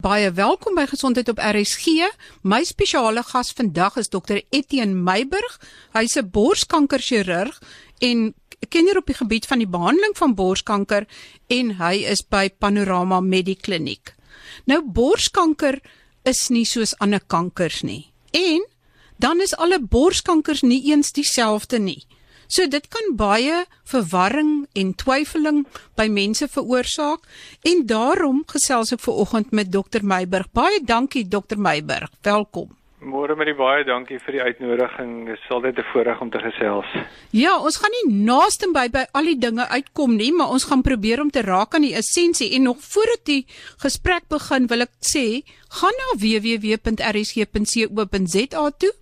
Baie welkom by Gesondheid op RSG. My spesiale gas vandag is Dr Etienne Meiburg. Hy's 'n borskankerchirurg en kenner op die gebied van die behandeling van borskanker en hy is by Panorama Medikliniek. Nou borskanker is nie soos ander kankers nie. En dan is alle borskankers nie eens dieselfde nie. So dit kan baie verwarring en twyfeling by mense veroorsaak en daarom gesels ek ver oggend met dokter Meiburg. Baie dankie dokter Meiburg. Welkom. Môre met die baie dankie vir die uitnodiging. Dit is altyd 'n voorreg om te gesels. Ja, ons gaan nie naaste by by al die dinge uitkom nie, maar ons gaan probeer om te raak aan die essensie en nog voordat die gesprek begin, wil ek sê, gaan na www.rsg.co.za toe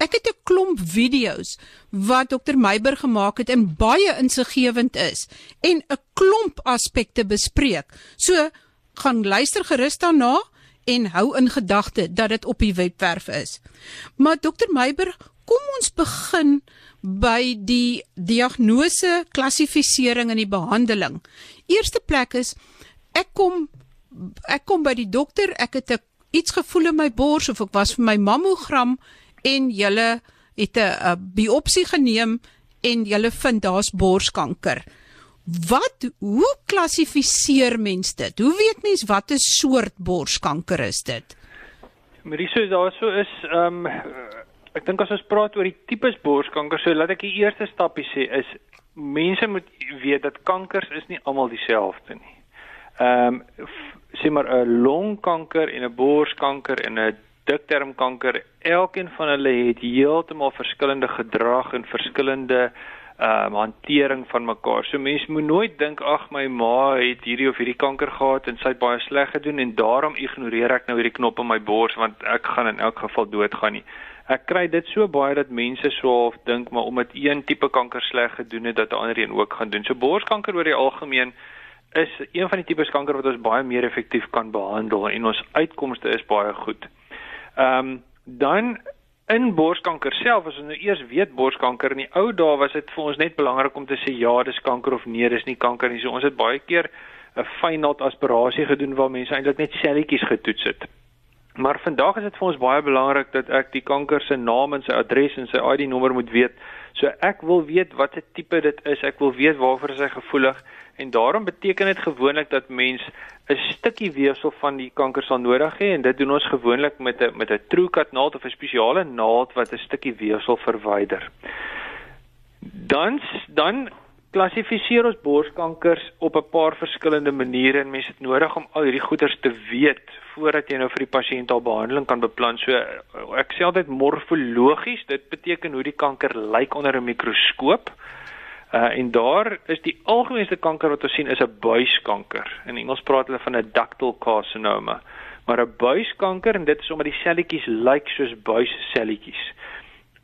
Ek het 'n klomp video's wat Dr Meiber gemaak het en baie insiggewend is en 'n klomp aspekte bespreek. So gaan luister gerus daarna en hou in gedagte dat dit op die webwerf is. Maar Dr Meiber, kom ons begin by die diagnose, klassifisering en die behandeling. Eerste plek is ek kom ek kom by die dokter, ek het 'n iets gevoel in my bors of ek was vir my mammogram en julle het 'n biopsie geneem en julle vind daar's borskanker. Wat hoe klassifiseer mens dit? Hoe weet mens wat 'n soort borskanker is dit? Mariso daarso is ehm um, ek dink as ons praat oor die tipes borskanker, so laat ek die eerste stappie sê is mense moet weet dat kankers is nie almal dieselfde nie. Ehm um, sê maar 'n longkanker en 'n borskanker en 'n diktermkanker, elkeen van hulle het heeltemal verskillende gedrag en verskillende ehm um, hantering van mekaar. So mense moet nooit dink ag my ma het hierdie of hierdie kanker gehad en sy het baie sleg gedoen en daarom ignoreer ek nou hierdie knop in my bors want ek gaan in elk geval doodgaan nie. Ek kry dit so baie dat mense so half dink maar omdat een tipe kanker sleg gedoen het dat 'n ander een ook gaan doen. So borskanker oor die algemeen is een van die tipes kanker wat ons baie meer effektief kan behandel en ons uitkomste is baie goed. Ehm um, dan in borskanker self as ons nou eers weet borskanker in die ou dae was dit vir ons net belangrik om te sê ja, dis kanker of nee, dis nie kanker nie. So ons het baie keer 'n fynnaald aspirasie gedoen waar mense eintlik net selletjies getoets het. Maar vandag is dit vir ons baie belangrik dat ek die kanker se naam en sy adres en sy ID nommer moet weet. So ek wil weet watter tipe dit is. Ek wil weet waarvoor hy gevoelig en daarom beteken dit gewoonlik dat mens 'n stukkie weefsel van die kanker sal nodig hê en dit doen ons gewoonlik met 'n met 'n TrueCut naald of 'n spesiale naald wat 'n stukkie weefsel verwyder. Dan dan klassifiseer ons borskankers op 'n paar verskillende maniere en mense het nodig om al hierdie goeters te weet voordat jy nou vir die pasiënt al behandeling kan beplan. So ek sê altyd morfologies, dit beteken hoe die kanker lyk onder 'n mikroskoop. Uh en daar is die algemeenste kanker wat ons sien is 'n buiskanker. In Engels praat hulle van 'n ductal carcinoma. Maar 'n buiskanker en dit is omdat die selletjies lyk soos buisselletjies.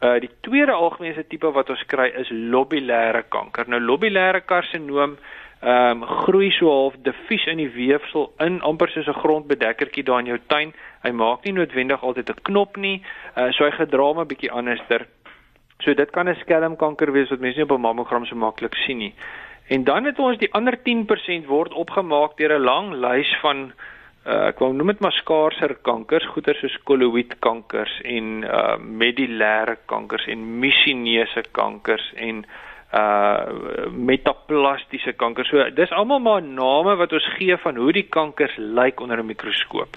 Uh die tweede algemeenste tipe wat ons kry is lobulêre kanker. Nou lobulêre karsinoom ehm um, groei so half diffuus in die weefsel in amper soos 'n grondbedekkertjie daar in jou tuin. Hy maak nie noodwendig altyd 'n knop nie. Uh so hy gedra 'n bietjie anderster. So dit kan 'n skelmkanker wees wat mense nie op 'n mammogram so maklik sien nie. En dan het ons die ander 10% word opgemaak deur 'n lang lys van uh, ek wil noem dit maar skaarser kankers, goeie soos koloïdkankers en uh medulêre kankers en misieneuse kankers en uh metaplastiese kanker. So dis almal maar name wat ons gee van hoe die kankers lyk onder 'n mikroskoop.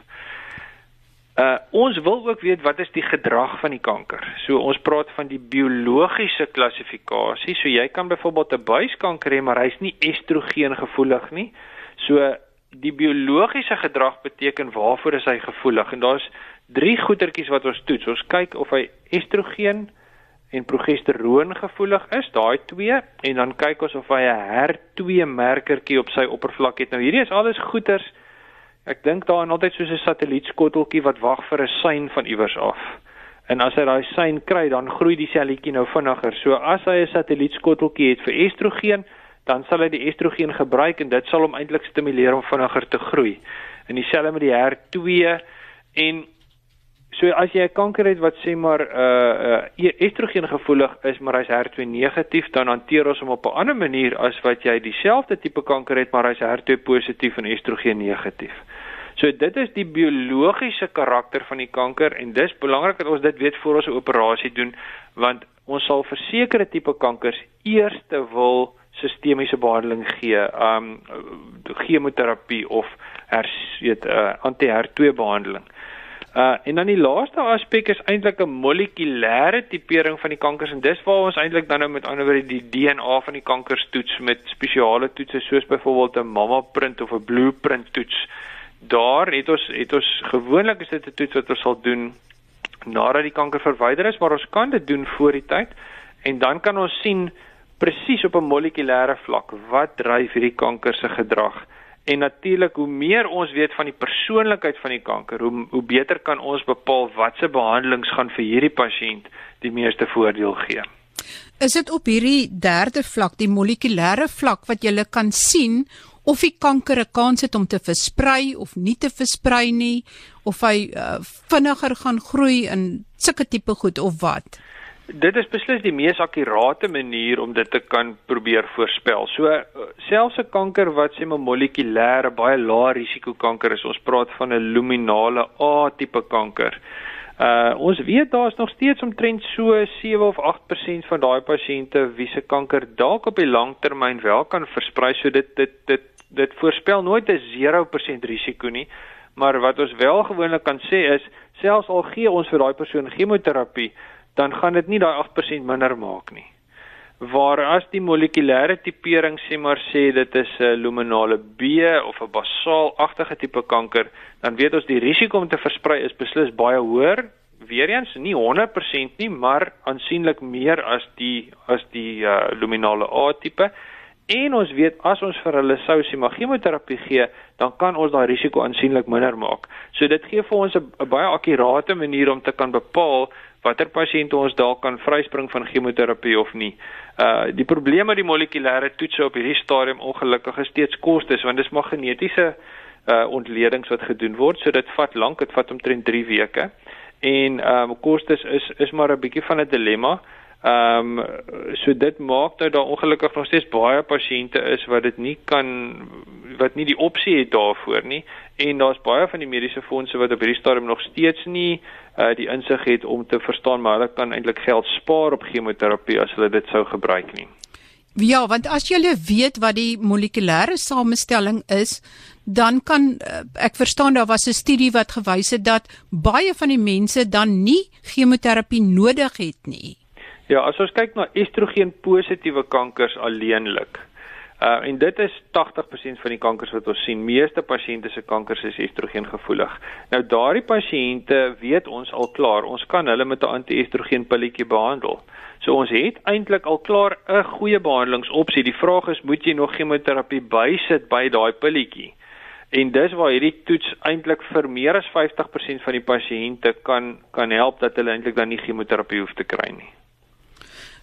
Uh ons wil ook weet wat is die gedrag van die kanker. So ons praat van die biologiese klassifikasie. So jy kan byvoorbeeld 'n buiskanker hê, maar hy's nie estrogen gevoelig nie. So die biologiese gedrag beteken waarvoor is hy gevoelig? En daar's drie goetertjies wat ons toets. Ons kyk of hy estrogen en progesteroon gevoelig is, daai twee, en dan kyk ons of hy 'n HER2 merkertjie op sy oppervlak het. Nou hierdie is alles goeters Ek dink daaraan altyd soos 'n satellietskotteltjie wat wag vir 'n sein van iewers af. En as hy daai sein kry, dan groei die selletjie nou vinniger. So as hy 'n satellietskotteltjie het vir estrogen, dan sal hy die estrogen gebruik en dit sal hom eintlik stimuleer om vinniger te groei. En dieselfde met die HER2 en So as jy 'n kanker het wat sê maar uh uh estrogen gevoelig is, maar hy's HER2 negatief, dan hanteer ons hom op 'n ander manier as wat jy dieselfde tipe kanker het, maar hy's HER2 positief en estrogen negatief. So dit is die biologiese karakter van die kanker en dis belangrik dat ons dit weet voor ons 'n operasie doen want ons sal vir sekere tipe kankers eers wil sistemiese behandeling gee, um chemoterapie of hers weet uh, anti-HER2 behandeling. Uh en dan die laaste aspek is eintlik 'n molekulêre tipering van die kankers en dis waar ons eintlik dan nou met ander woorde die DNA van die kankers toets met spesiale toetse soos byvoorbeeld 'n mamma print of 'n blueprint toets. Daar het ons het ons gewoonlik is dit 'n toets wat ons sal doen nadat die kanker verwyder is, maar ons kan dit doen voor die tyd en dan kan ons sien presies op 'n molekulêre vlak wat dryf hierdie kanker se gedrag. En natuurlik hoe meer ons weet van die persoonlikheid van die kanker, hoe hoe beter kan ons bepaal watse behandelings gaan vir hierdie pasiënt die meeste voordeel gee. Is dit op hierdie derde vlak, die molekulêre vlak wat jy kan sien of die kanker 'n kans het om te versprei of nie te versprei nie of hy uh, vinniger gaan groei in sulke tipe goed of wat? Dit is beslis die mees akkurate manier om dit te kan probeer voorspel. So selfs 'n kanker wat sê 'n molekulêre baie lae risiko kanker is, ons praat van 'n luminale A tipe kanker. Uh ons weet daar's nog steeds omtrent so 7 of 8% van daai pasiënte wie se kanker dalk op die langtermyn wel kan versprei. So dit dit dit dit voorspel nooit 'n 0% risiko nie. Maar wat ons wel gewoonlik kan sê is selfs al gee ons vir daai persoon chemoterapie dan gaan dit nie daai 8% minder maak nie. Waar as die molekulêre tipering sê maar sê dit is 'n luminale B of 'n basaalagtige tipe kanker, dan weet ons die risiko om te versprei is beslis baie hoër. Weereens nie 100% nie, maar aansienlik meer as die as die uh, luminale A tipe. En ons weet as ons vir hulle sou simagemoterapie gee, dan kan ons daai risiko aansienlik minder maak. So dit gee vir ons 'n baie akkurate manier om te kan bepaal watter pasiënte ons dalk kan vryspring van chemoterapie of nie. Uh die probleem met die molekulêre toetse op hierdie stadium ongelukkig is steeds kostes want dis maar genetiese uh ontledings wat gedoen word, so dit vat lank, dit vat omtrent 3 weke. En um kostes is is maar 'n bietjie van 'n dilemma. Ehm um, so dit maak dat daar ongelukkig nog steeds baie pasiënte is wat dit nie kan wat nie die opsie het daarvoor nie en daar's baie van die mediese fondse wat op hierdie stadium nog steeds nie uh, die insig het om te verstaan maar hulle kan eintlik geld spaar op chemoterapie as hulle dit sou gebruik nie. Ja, want as jy weet wat die molekulêre samestelling is, dan kan uh, ek verstaan daar was 'n studie wat gewys het dat baie van die mense dan nie chemoterapie nodig het nie. Ja, as ons kyk na estrogen positiewe kankers alleenlik. Uh en dit is 80% van die kankers wat ons sien. Meeste pasiënte se kankers is estrogen gevoelig. Nou daardie pasiënte weet ons al klaar, ons kan hulle met 'n anti-estrogen pilletjie behandel. So ons het eintlik al klaar 'n goeie behandelingsopsie. Die vraag is, moet jy nog chemoterapie bysit by daai pilletjie? En dis waar hierdie toets eintlik vir meer as 50% van die pasiënte kan kan help dat hulle eintlik dan nie chemoterapie hoef te kry nie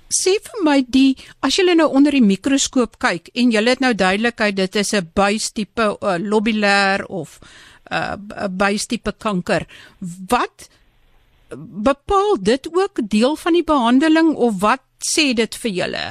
sê vir my die as jy nou onder die mikroskoop kyk en jy het nou duidelikheid dit is 'n buistipe uh, lobulêr of 'n uh, buistipe kanker wat bepaal dit ook deel van die behandeling of wat sê dit vir julle?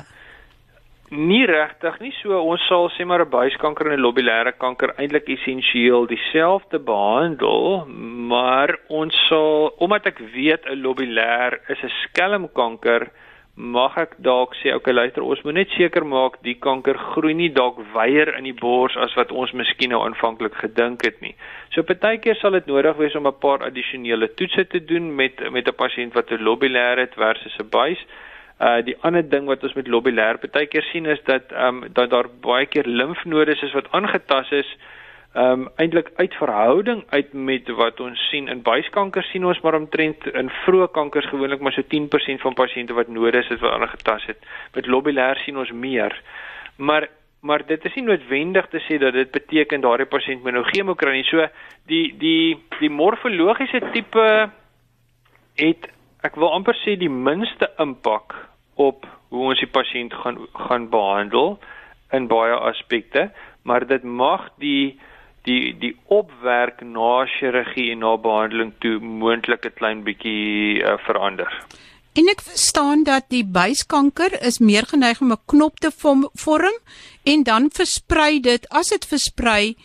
Nie regtig nie. So ons sal sê maar 'n buiskanker en 'n lobulêre kanker eintlik essensieel dieselfde behandel maar ons sal omdat ek weet 'n lobulêr is 'n skelmkanker mag ek dalk sê okay luister ons moet net seker maak die kanker groei nie dalk weier in die bors as wat ons miskien nou aanvanklik gedink het nie. So partykeer sal dit nodig wees om 'n paar addisionele toetse te doen met met 'n pasiënt wat 'n lobulêr het versus 'n buis. Uh die ander ding wat ons met lobulêr partykeer sien is dat ehm um, dat daar baie keer limfnodes is wat aangetast is ehm um, eintlik uit verhouding uit met wat ons sien in buiskanker sien ons maar omtrent in vroeë kankers gewoonlik maar so 10% van pasiënte wat nodig is wat aangetast het. Met lobulêr sien ons meer. Maar maar dit is nie noodwendig te sê dat dit beteken daardie pasiënt moet nou chemo kry nie. So die die die morfologiese tipe het ek wil amper sê die minste impak op hoe ons die pasiënt gaan gaan behandel in baie aspekte, maar dit mag die die die opwerk na chirurgie en na behandeling toe moontlik 'n klein bietjie uh, verander. En ek verstaan dat die buiskanker is meer geneig om 'n knop te vorm en dan versprei dit as dit versprei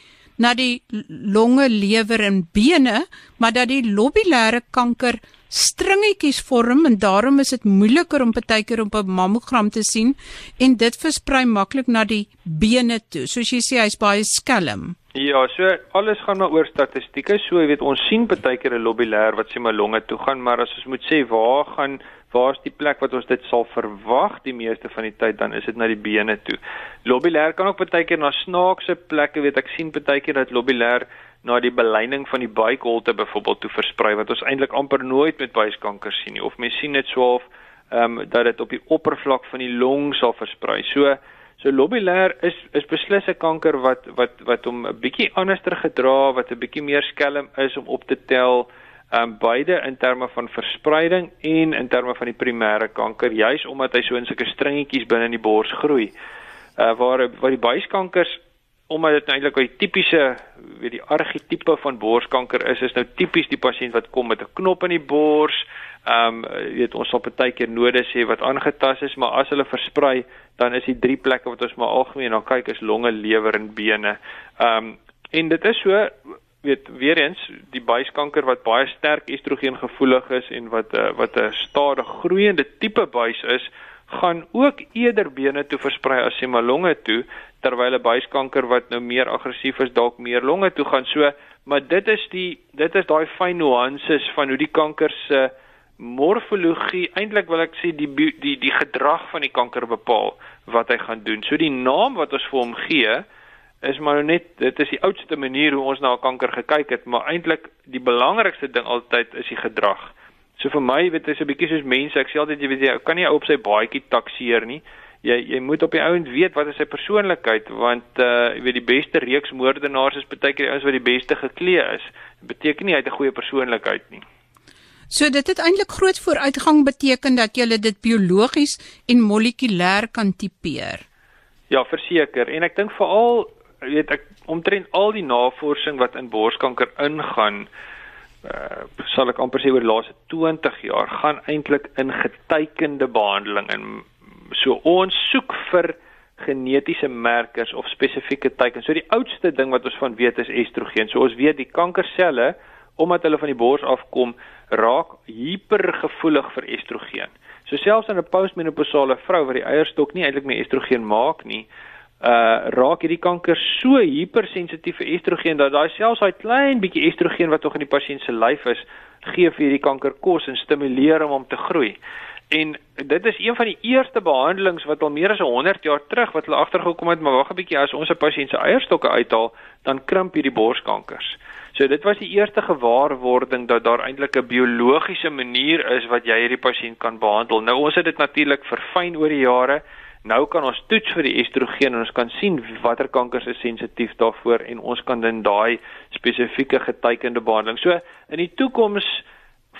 na die longe, lewer en bene, maar dat die lobulêre kanker stringetjies vorm en daarom is dit moeiliker om partykeer op 'n mammogram te sien en dit versprei maklik na die bene toe. Soos jy sê, hy's baie skelm. Ja, so alles gaan maar oor statistieke. So jy weet ons sien partykeer 'n lobulêr wat sê my longe toe gaan, maar as ons moet sê waar gaan waar is die plek wat ons dit sal verwag die meeste van die tyd dan is dit na die bene toe. Lobulêr kan ook baie keer na snaakse plekke, weet ek sien baie keer dat lobulêr na die beleining van die buikholte byvoorbeeld toe versprei wat ons eintlik amper nooit met buiskanker sien nie of mens sien dit swaalf ehm um, dat dit op die oppervlak van die long sal versprei. So so lobulêr is is beslis 'n kanker wat wat wat hom 'n bietjie anderster gedra, wat 'n bietjie meer skelm is om op te tel um, beide in terme van verspreiding en in terme van die primêre kanker juis omdat hy so in sulke stringetjies binne in die bors groei. Uh waar waar die buiskankers omdat dit nou eintlik 'n tipiese weet die argetipe van borskanker is is nou tipies die pasiënt wat kom met 'n knop in die bors. Ehm um, weet ons sal partykeer nodes hê wat aangetast is, maar as hulle versprei, dan is die drie plekke wat ons maar algemeen na kyk is longe, lewer en bene. Ehm um, en dit is so weet weer eens die buiskanker wat baie sterk estrogen gevoelig is en wat uh, wat 'n stadig groeiende tipe buis is, gaan ook eerder bene toe versprei as sema longe toe, terwyl 'n buiskanker wat nou meer aggressief is dalk meer longe toe gaan. So, maar dit is die dit is daai fyn nuances van hoe die kanker se morfologie, eintlik wil ek sê die die die gedrag van die kanker bepaal wat hy gaan doen. So die naam wat ons vir hom gee, is maar nou net dit is die oudste manier hoe ons na kanker gekyk het, maar eintlik die belangrikste ding altyd is die gedrag. So vir my weet jy so 'n bietjie soos mense, ek sê altyd jy weet jy kan nie op sy baadjie takseer nie. Jy jy moet op die ouend weet wat is sy persoonlikheid want uh jy weet die beste reeks moordenaars is baie keer die ouens wat die beste geklee is. Dit beteken nie hy het 'n goeie persoonlikheid nie. So dit het eintlik groot vooruitgang beteken dat jy dit biologies en molekulêr kan tipeer. Ja, verseker en ek dink veral weet ek omtrent al die navorsing wat in borskanker ingaan uh, sal ek amper sê oor die laaste 20 jaar gaan eintlik in getekende behandeling en so ons soek vir genetiese markers of spesifieke teikens. So die oudste ding wat ons van weet is estrogen. So ons weet die kankerselle omdat hulle van die bors afkom raak hipergevoelig vir estrogen. So selfs in 'n postmenopausale vrou wat die eierstok nie eintlik meer estrogen maak nie, uh raak hierdie kanker so hipersensitief vir estrogen dat daai selfs daai klein bietjie estrogen wat tog in die pasiënt se lyf is, gee vir hierdie kanker kos en stimuleer hom om te groei. En dit is een van die eerste behandelings wat al meer as 100 jaar terug wat hulle agtergekom het, maar wag 'n bietjie as ons 'n pasiënt se eierstokke uithaal, dan krimp hierdie borskankers. So dit was die eerste gewaarwording dat daar eintlik 'n biologiese manier is wat jy hierdie pasiënt kan behandel. Nou ons het dit natuurlik verfyn oor die jare Nou kan ons toets vir die estrogen en ons kan sien watter kankers is sensitief daarvoor en ons kan dan daai spesifieke getekende behandeling. So in die toekoms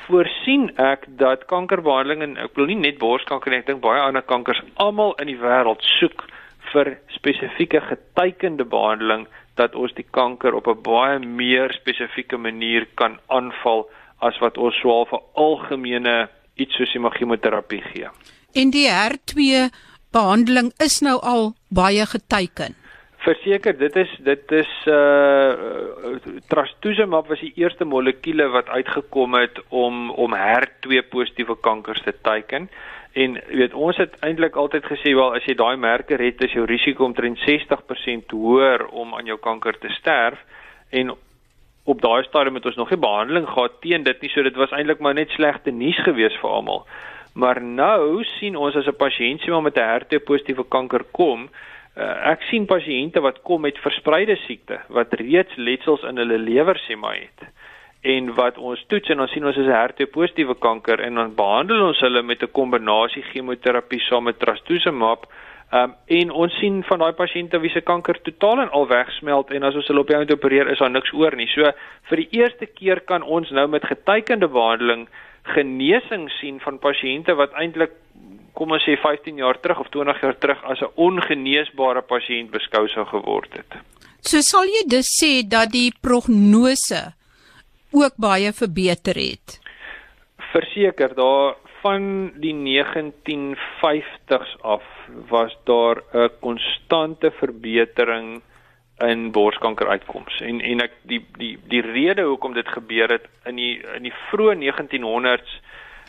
voorsien ek dat kankerbehandeling en ek wil nie net borskanker nie, ek dink baie ander kankers almal in die wêreld soek vir spesifieke getekende behandeling dat ons die kanker op 'n baie meer spesifieke manier kan aanval as wat ons swaal vir algemene iets soos chemotherapie gee. En die HER2 behandeling is nou al baie geteken. Verseker, dit is dit is uh trastuzumab was die eerste molekuule wat uitgekom het om om HER2 positiewe kankers te teiken. En weet ons het eintlik altyd gesê wel as jy daai merker het, is jou risiko omtrent 60% hoër om aan jou kanker te sterf en op daai stadium het ons nog nie behandeling gehad teen dit nie, so dit was eintlik maar net slegte nuus geweest vir almal. Maar nou sien ons as 'n pasiënt sien maar met 'n HER2 positiewe kanker kom, uh, ek sien pasiënte wat kom met verspreide siekte wat reeds letsels in hulle lewer sê maar het. En wat ons toets en ons sien ons is 'n HER2 positiewe kanker en dan behandel ons hulle met 'n kombinasie chemoterapie saam met trastuzumab. Um, en ons sien van daai pasiënte wie se kanker totaal en al wegsmelt en as ons hulle op die ount opereer is daar niks oor nie. So vir die eerste keer kan ons nou met getekende behandeling genesing sien van pasiënte wat eintlik kom ons sê 15 jaar terug of 20 jaar terug as 'n ongeneesbare pasiënt beskou sou geword het. So sal jy dus sê dat die prognose ook baie verbeter het. Verseker, daar van die 1950s af was daar 'n konstante verbetering in borskanker uitkoms. En en ek die die die rede hoekom dit gebeur het in die in die vroeë 1900s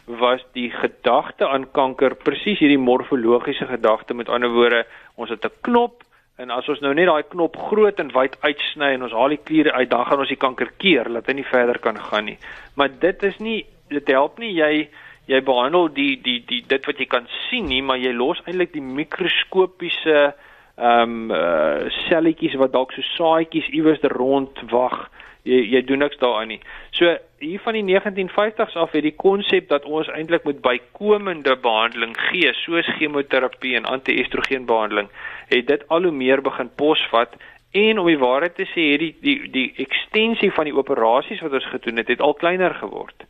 was die gedagte aan kanker presies hierdie morfologiese gedagte met ander woorde ons het 'n knop en as ons nou net daai knop groot en wyd uitsny en ons haal die kliere uit dan gaan ons die kanker keer dat hy nie verder kan gaan nie maar dit is nie dit help nie jy jy behandel die die die dit wat jy kan sien nie maar jy los eintlik die mikroskopiese ehm um, uh, selletjies wat dalk so saaitjies iewers rond wag jy jy doen niks daaraan nie. So hier van die 1950s af het die konsep dat ons eintlik moet bykomende behandeling gee soos chemoterapie en anti-estrogen behandeling, het dit al hoe meer begin posvat en om die waarheid te sê, het die die die ekstensie van die operasies wat ons gedoen het, het al kleiner geword.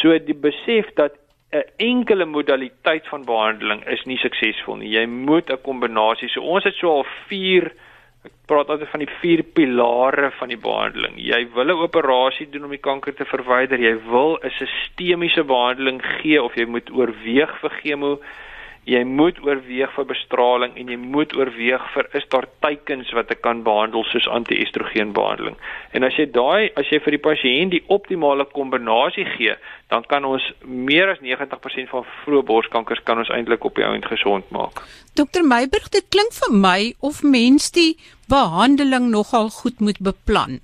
So die besef dat 'n enkele modaliteit van behandeling is nie suksesvol nie. Jy moet 'n kombinasie. So ons het so al 4 Ek praat altyd van die vier pilare van die behandeling. Jy wil 'n operasie doen om die kanker te verwyder. Jy wil 'n sistemiese behandeling gee of jy moet oorweeg vir chemo jy moet oorweeg vir bestraling en jy moet oorweeg vir is daar teikens wat ek kan behandel soos anti-estrogen behandeling. En as jy daai as jy vir die pasiënt die optimale kombinasie gee, dan kan ons meer as 90% van vroeë borskankers kan ons eintlik op die ount gesond maak. Dokter Meiburg, dit klink vir my of mens die behandeling nogal goed moet beplan.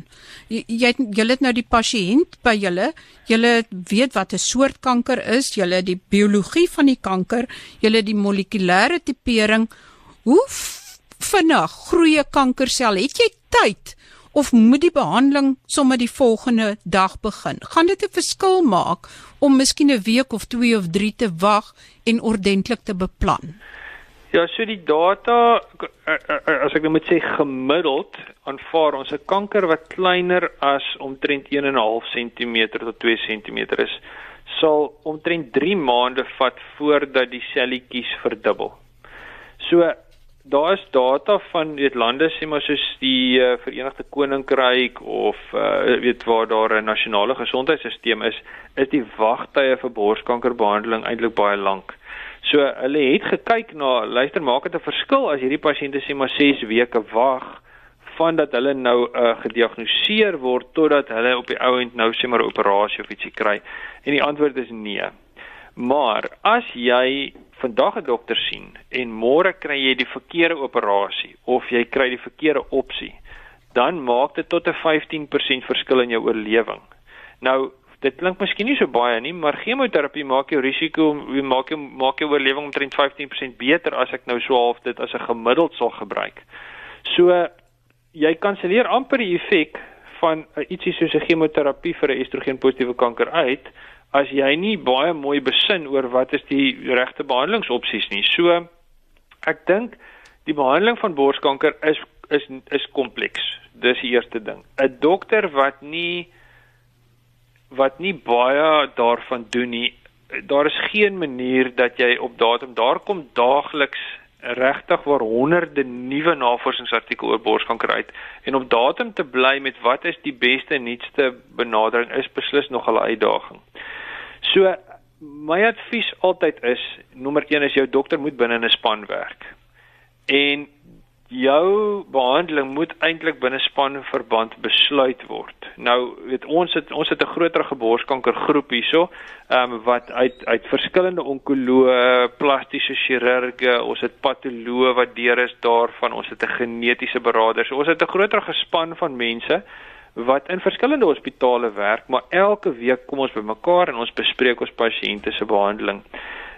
Jy jy julle het nou die pasiënt by julle. Julle weet wat 'n soort kanker is. Julle die biologie van die kanker. Julle die molekulêre tipering. Hoe vinnig groei 'n kankersel? Het jy tyd of moet die behandeling sommer die volgende dag begin? Gaan dit 'n verskil maak om miskien 'n week of 2 of 3 te wag en ordentlik te beplan Ja, so die data as ek nou moet sê gemiddeld aanvaar ons 'n kanker wat kleiner as omtrent 1.5 cm tot 2 cm is, sal omtrent 3 maande vat voordat die selletjies verdubbel. So daar is data van weet lande sê maar soos die uh, Verenigde Koninkryk of uh, weet waar daar 'n nasionale gesondheidstelsel is, is die wagtye vir borskankerbehandeling eintlik baie lank. So hulle het gekyk na luister maak dit 'n verskil as hierdie pasiënte sê maar 6 weke wag vandat hulle nou uh, gediagnoseer word totdat hulle op die ouend nou sê maar 'n operasie of ietsie kry. En die antwoord is nee. Maar as jy vandag 'n dokter sien en môre kry jy die verkeerde operasie of jy kry die verkeerde opsie, dan maak dit tot 'n 15% verskil in jou oorlewing. Nou dit klink miskien nie so baie nie, maar chemoterapie maak jou risiko maak jou maak jou oorlewing omtrent 15% beter as ek nou so half dit as 'n gemiddeld sal gebruik. So jy kanselleer amper die effek van uh, ietsie soos 'n chemoterapie vir 'n estrogen positiewe kanker uit as jy nie baie mooi besin oor wat is die regte behandelingsopsies nie. So ek dink die behandeling van borskanker is is is kompleks. Dis die eerste ding. 'n Dokter wat nie wat nie baie daarvan doen nie. Daar is geen manier dat jy op datum daar kom daagliks regtig waar honderde nuwe navorsingsartikels oor borskanker uit en op datum te bly met wat is die beste en nuutste benadering is beslis nog 'n uitdaging. So my advies altyd is nommer 1 is jou dokter moet binne 'n span werk. En jou behandeling moet eintlik binne span verband besluit word. Nou weet ons het ons het 'n groter geborskanker groep hierso, ehm um, wat uit uit verskillende onkoloë, plastiese chirurge, ons het patoloë wat deur is daarvan, ons het 'n genetiese beraader. So ons het 'n groter gespan van mense wat in verskillende hospitale werk, maar elke week kom ons bymekaar en ons bespreek ons pasiënte se behandeling.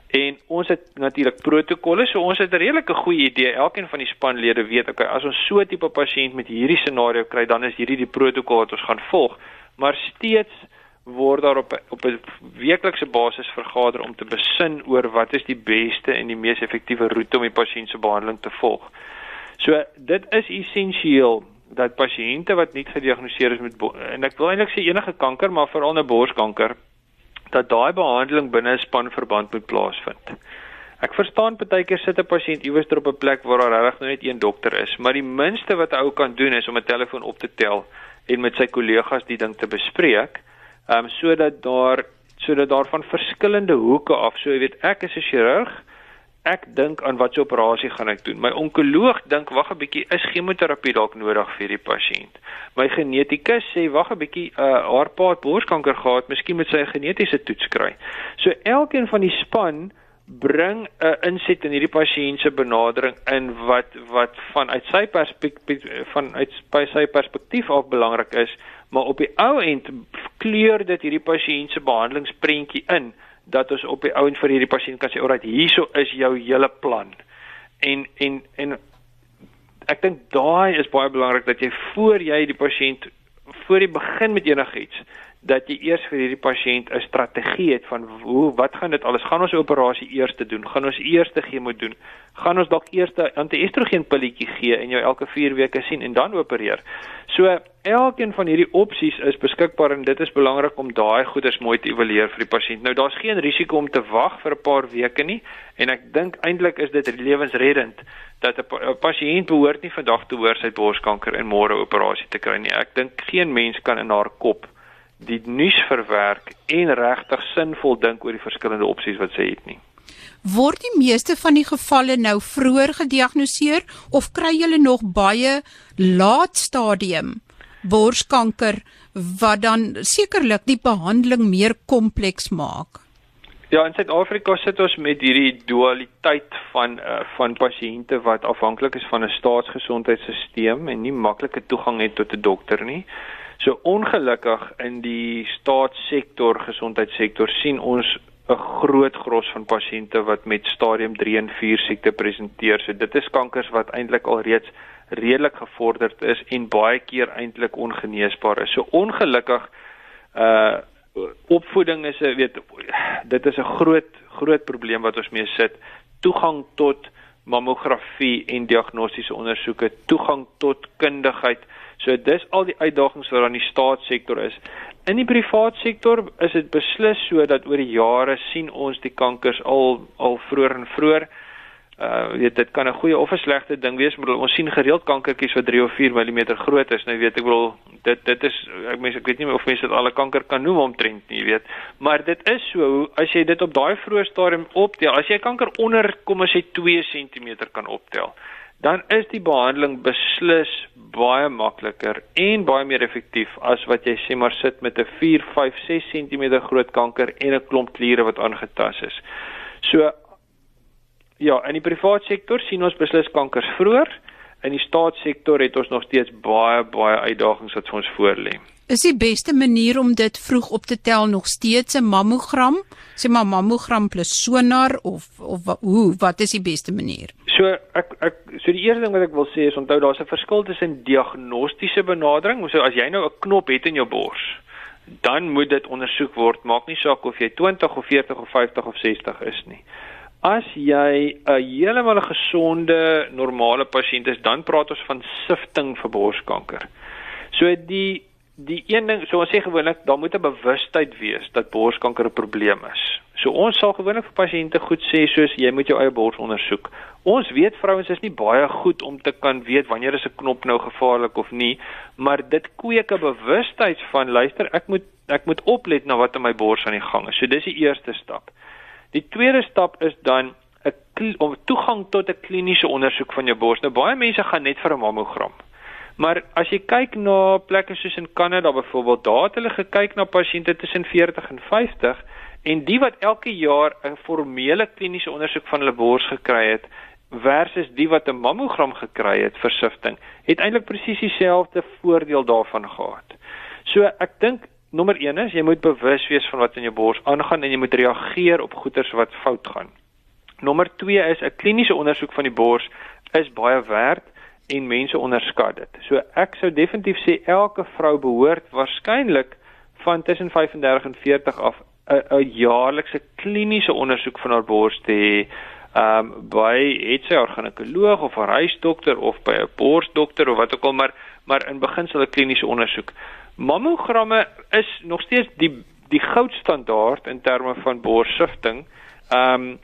En ons het natuurlik protokolle, so ons het 'n redelike goeie idee. Elkeen van die spanlede weet, okay, as ons so 'n tipe pasiënt met hierdie scenario kry, dan is hierdie die protokol wat ons gaan volg. Maar steeds word daar op op 'n weeklikse basis vergader om te besin oor wat is die beste en die mees effektiewe roete om die pasiënt se behandeling te volg. So dit is essensieel dat pasiënte wat nie gediagnoseer is met en ek wil eintlik sê enige kanker, maar veral 'n borskanker dat daai behandeling binne 'n spanverband moet plaasvind. Ek verstaan baie keer sit 'n pasiënt iewers op 'n plek waar daar regtig net een dokter is, maar die minste wat 'n ou kan doen is om 'n telefoon op te tel en met sy kollegas die ding te bespreek, ehm um, sodat daar sodat daar van verskillende hoeke af, so jy weet ek is 'n chirurg ek dink aan watter operasie gaan ek doen. My onkoloog dink wag 'n bietjie, is chemoterapie dalk nodig vir hierdie pasiënt. My genetikus sê wag 'n bietjie, uh, haar pa het borskanker gehad, miskien moet sy 'n genetiese toets kry. So elkeen van die span bring 'n inset in hierdie pasiënt se benadering in wat wat vanuit sy perspektief vanuit sy perspektief ook belangrik is, maar op die ou end kleur dit hierdie pasiënt se behandelingsprentjie in dat ons op die ou end vir hierdie pasiënt kan sê, "Alright, hierso is jou hele plan." En en en ek dink daai is baie belangrik dat jy voor jy die pasiënt voor jy begin met enigiets dat jy eers vir hierdie pasiënt 'n strategie het van hoe wat gaan dit alles gaan ons operasie eers te doen gaan ons eers te chemo doen gaan ons dalk eers 'n anti-estrogen pilletjie gee en jou elke 4 weke sien en dan opereer. So elkeen van hierdie opsies is beskikbaar en dit is belangrik om daai goeders mooi te evalueer vir die pasiënt. Nou daar's geen risiko om te wag vir 'n paar weke nie en ek dink eintlik is dit lewensreddend dat 'n pasiënt behoort nie vandag te hoor sy borskanker en môre operasie te kry nie. Ek dink geen mens kan in haar kop die nuus verwerk en regtig sinvol dink oor die verskillende opsies wat sy het nie. Word die meeste van die gevalle nou vroeër gediagnoseer of kry julle nog baie laat stadium borskanker wat dan sekerlik die behandeling meer kompleks maak? Ja, in Suid-Afrika sit ons met hierdie dualiteit van uh, van pasiënte wat afhanklik is van 'n staatsgesondheidstelsel en nie maklike toegang het tot 'n dokter nie. So ongelukkig in die staatssektor gesondheidssektor sien ons 'n groot gros van pasiënte wat met stadium 3 en 4 siekte presenteer. So dit is kankers wat eintlik al reeds redelik gevorderd is en baie keer eintlik ongeneesbaar is. So ongelukkig uh opvoeding is 'n weet dit is 'n groot groot probleem wat ons mee sit. Toegang tot mammografie en diagnostiese ondersoeke, toegang tot kundigheid So dis al die uitdagings wat aan die staatssektor is. In die privaat sektor is dit beslis so dat oor die jare sien ons die kankers al al vroeër en vroeër. Uh weet dit kan 'n goeie of 'n slegte ding wees, maar ons sien gereeld kankertjies wat 3 of 4 mm groot is. Nou weet ek wel dit dit is ek mens ek weet nie of mense dit alle kanker kan noem omtrent nie, weet. Maar dit is so as jy dit op daai vroeë stadium optel, as jy kanker onder kom as jy 2 cm kan optel dan is die behandeling beslis baie makliker en baie meer effektief as wat jy sê maar sit met 'n 4, 5, 6 cm groot kanker en 'n klomp kliere wat aangetast is. So ja, in die private sektor sien ons beslis kankers vroeër. In die staatssektor het ons nog steeds baie baie uitdagings wat vir ons voorlê. Is die beste manier om dit vroeg op te tel nog steeds 'n mammogram? Sê maar mammogram plus sonar of of hoe wat is die beste manier? So ek ek so die eerste ding wat ek wil sê is onthou daar's 'n verskil tussen diagnostiese benadering, so as jy nou 'n knop het in jou bors, dan moet dit ondersoek word, maak nie saak of jy 20 of 40 of 50 of 60 is nie. As jy 'n heeltemal gesonde normale pasiënt is, dan praat ons van sifting vir borskanker. So die die een ding, so ons sê gewoonlik, daar moet 'n bewustheid wees dat borskanker 'n probleem is. So ons sal gewoonlik vir pasiënte goed sê soos jy moet jou eie bors ondersoek. Ons weet vrouens is nie baie goed om te kan weet wanneer is 'n knop nou gevaarlik of nie, maar dit kweek 'n bewustheid van luister, ek moet ek moet oplet na wat in my bors aan die gang is. So dis die eerste stap. Die tweede stap is dan 'n om toegang tot 'n kliniese ondersoek van jou bors. Nou baie mense gaan net vir 'n mammogram. Maar as jy kyk na plekke soos in Kanada byvoorbeeld, daar het hulle gekyk na pasiënte tussen 40 en 50 en die wat elke jaar 'n formele kliniese ondersoek van hulle bors gekry het versus die wat 'n mammogram gekry het vir sifting, het eintlik presies dieselfde voordeel daarvan gehad. So ek dink nommer 1 is jy moet bewus wees van wat in jou bors aangaan en jy moet reageer op goeters wat fout gaan. Nommer 2 is 'n kliniese ondersoek van die bors is baie werd en mense onderskat dit. So ek sou definitief sê elke vrou behoort waarskynlik van tussen 35 en 40 af 'n jaarlikse kliniese ondersoek van haar bors te hê. Ehm um, by het sy haar ginekoloog of haar huisdokter of by 'n borsdokter of wat ook al maar maar in beginsel 'n kliniese ondersoek. Mammogramme is nog steeds die die goudstandaard in terme van borssifting. Ehm um,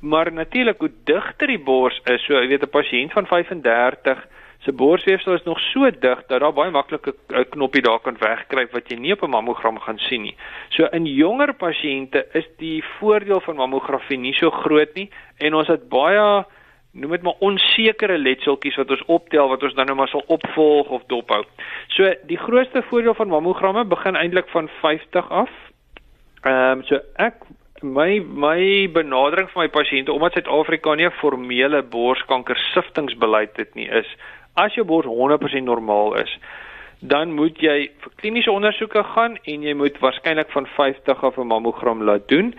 maar natuurlik hoe digter die bors is, so jy weet 'n pasiënt van 35 se borsweefsel is nog so dig dat daar baie maklik 'n knoppie daar kan wegkruip wat jy nie op 'n mammogram gaan sien nie. So in jonger pasiënte is die voordeel van mammografie nie so groot nie en ons het baie noem dit maar onsekere letseltjies wat ons optel wat ons dan nou maar sal opvolg of dophou. So die grootste voordeel van mammogramme begin eintlik van 50 af. Ehm um, so ek my my benadering vir my pasiënte omdat Suid-Afrika nie 'n formele borskanker siftingsbeleid het nie is as jou bors 100% normaal is dan moet jy vir kliniese ondersoeke gaan en jy moet waarskynlik van 50 af 'n mammogram laat doen.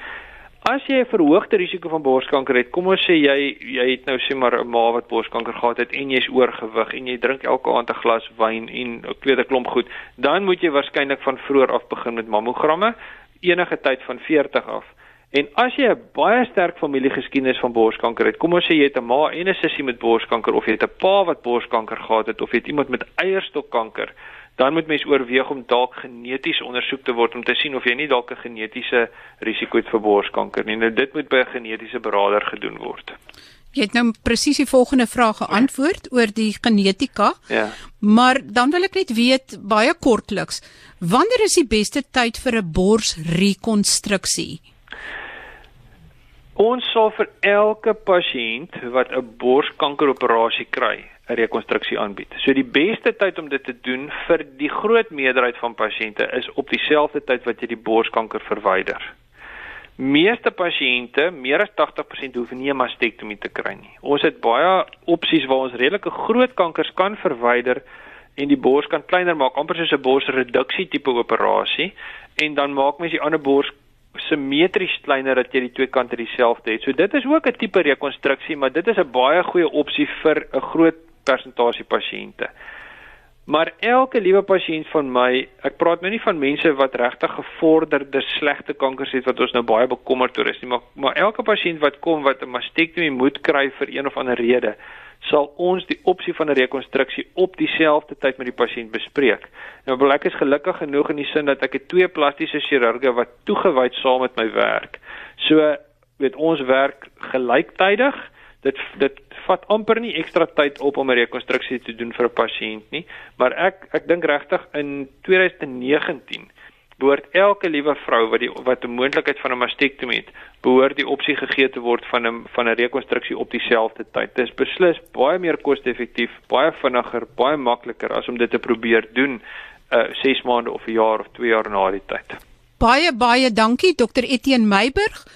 As jy 'n verhoogde risiko van borskanker het, kom ons sê jy jy het nou sê maar 'n ma wat borskanker gehad het en jy's oorgewig en jy drink elke aand 'n glas wyn en 'n tweede klomp goed, dan moet jy waarskynlik van vroeër af begin met mammogramme enige tyd van 40 af. En as jy 'n baie sterk familiegeskiedenis van borskanker het, kom ons sê jy het 'n ma en 'n sussie met borskanker of jy het 'n pa wat borskanker gehad het of jy het iemand met eierstokkanker, dan moet mens oorweeg om dalk geneties ondersoek te word om te sien of jy nie dalk 'n genetiese risiko het vir borskanker nie. Nou dit moet by 'n genetiese beraader gedoen word. Jy het nou presies die volgende vraag geantwoord oor die genetika. Ja. Maar dan wil ek net weet baie kortliks, wanneer is die beste tyd vir 'n borsrekonstruksie? Ons sal vir elke pasiënt wat 'n borskankeroperasie kry, 'n rekonstruksie aanbied. So die beste tyd om dit te doen vir die groot meerderheid van pasiënte is op dieselfde tyd wat jy die borskanker verwyder. Meeste pasiënte, meer as 80% hoef nie 'n mastektomie te kry nie. Ons het baie opsies waar ons redelike groot kankers kan verwyder en die bors kan kleiner maak, amper soos 'n borsreduksie tipe operasie en dan maak mens die ander bors simmetries kleiner dat jy die twee kante dieselfde het. So dit is ook 'n tipe rekonstruksie, maar dit is 'n baie goeie opsie vir 'n groot persentasie pasiënte. Maar elke liewe pasiënt van my, ek praat nou nie van mense wat regtig gevorderde slegte kankers het wat ons nou baie bekommerd oor is nie, maar maar elke pasiënt wat kom wat 'n mastektomie moet kry vir een of ander rede, sal ons die opsie van 'n rekonstruksie op dieselfde tyd met die pasiënt bespreek. Nou wil ek is gelukkig genoeg in die sin dat ek het twee plastiese chirurge wat toegewyd saam met my werk. So weet ons werk gelyktydig. Dit dit vat amper nie ekstra tyd op om 'n rekonstruksie te doen vir 'n pasiënt nie, maar ek ek dink regtig in 2019 behoort elke liewe vrou wat die wat 'n moontlikheid van 'n mastektomie het, behoort die opsie gegee te word van 'n van 'n rekonstruksie op dieselfde tyd. Dit is beslis baie meer koste-effektief, baie vinniger, baie makliker as om dit te probeer doen uh 6 maande of 'n jaar of 2 jaar na die tyd. Baie baie dankie Dr Etienne Meiburg.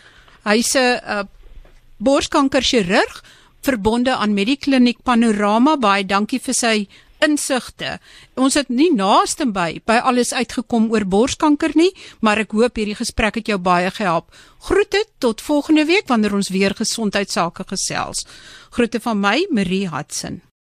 Hy's 'n uh, borskanker chirurg verbonde aan Medikliniek Panorama. Baie dankie vir sy insigte. Ons het nie naaste by by alles uitgekom oor borskanker nie, maar ek hoop hierdie gesprek het jou baie gehelp. Groete tot volgende week wanneer ons weer gesondheidsake gesels. Groete van my, Marie Hudson.